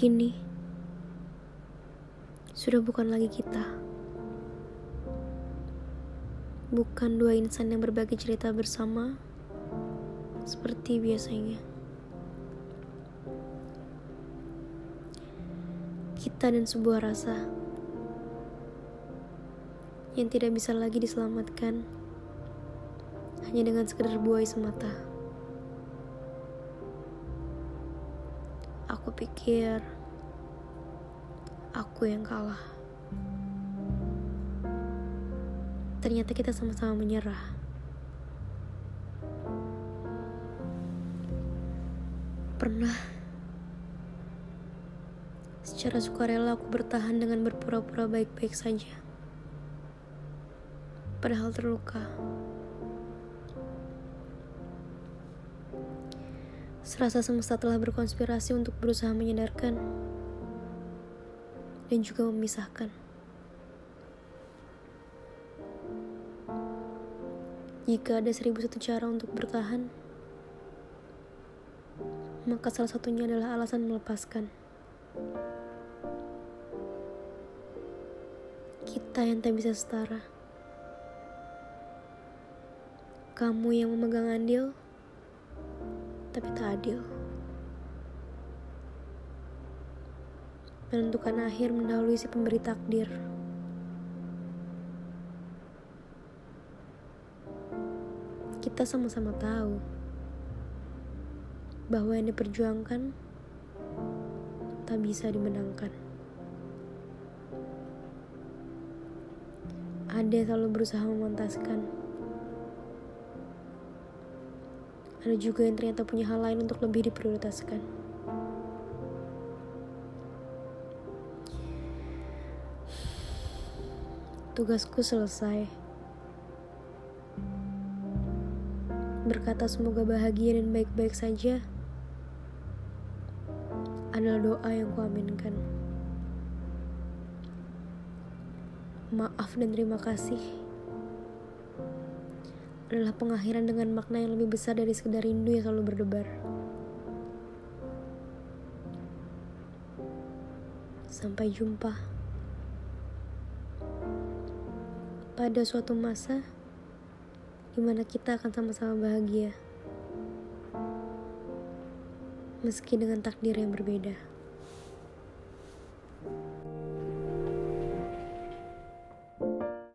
Kini, sudah bukan lagi kita. Bukan dua insan yang berbagi cerita bersama seperti biasanya. Kita dan sebuah rasa yang tidak bisa lagi diselamatkan hanya dengan sekedar buai semata. Aku pikir aku yang kalah. Ternyata kita sama-sama menyerah. Pernah secara sukarela aku bertahan dengan berpura-pura baik-baik saja. Padahal terluka. Serasa semesta telah berkonspirasi untuk berusaha menyadarkan dan juga memisahkan. Jika ada seribu satu cara untuk bertahan, maka salah satunya adalah alasan melepaskan. Kita yang tak bisa setara. Kamu yang memegang andil, tapi tak adil. Menentukan akhir mendahului si pemberi takdir. Kita sama-sama tahu bahwa yang diperjuangkan tak bisa dimenangkan. Ada yang selalu berusaha memantaskan. Ada juga yang ternyata punya hal lain untuk lebih diprioritaskan. Tugasku selesai. Berkata semoga bahagia dan baik-baik saja adalah doa yang kuaminkan. Maaf dan terima kasih adalah pengakhiran dengan makna yang lebih besar dari sekedar rindu yang selalu berdebar. Sampai jumpa pada suatu masa di mana kita akan sama-sama bahagia, meski dengan takdir yang berbeda.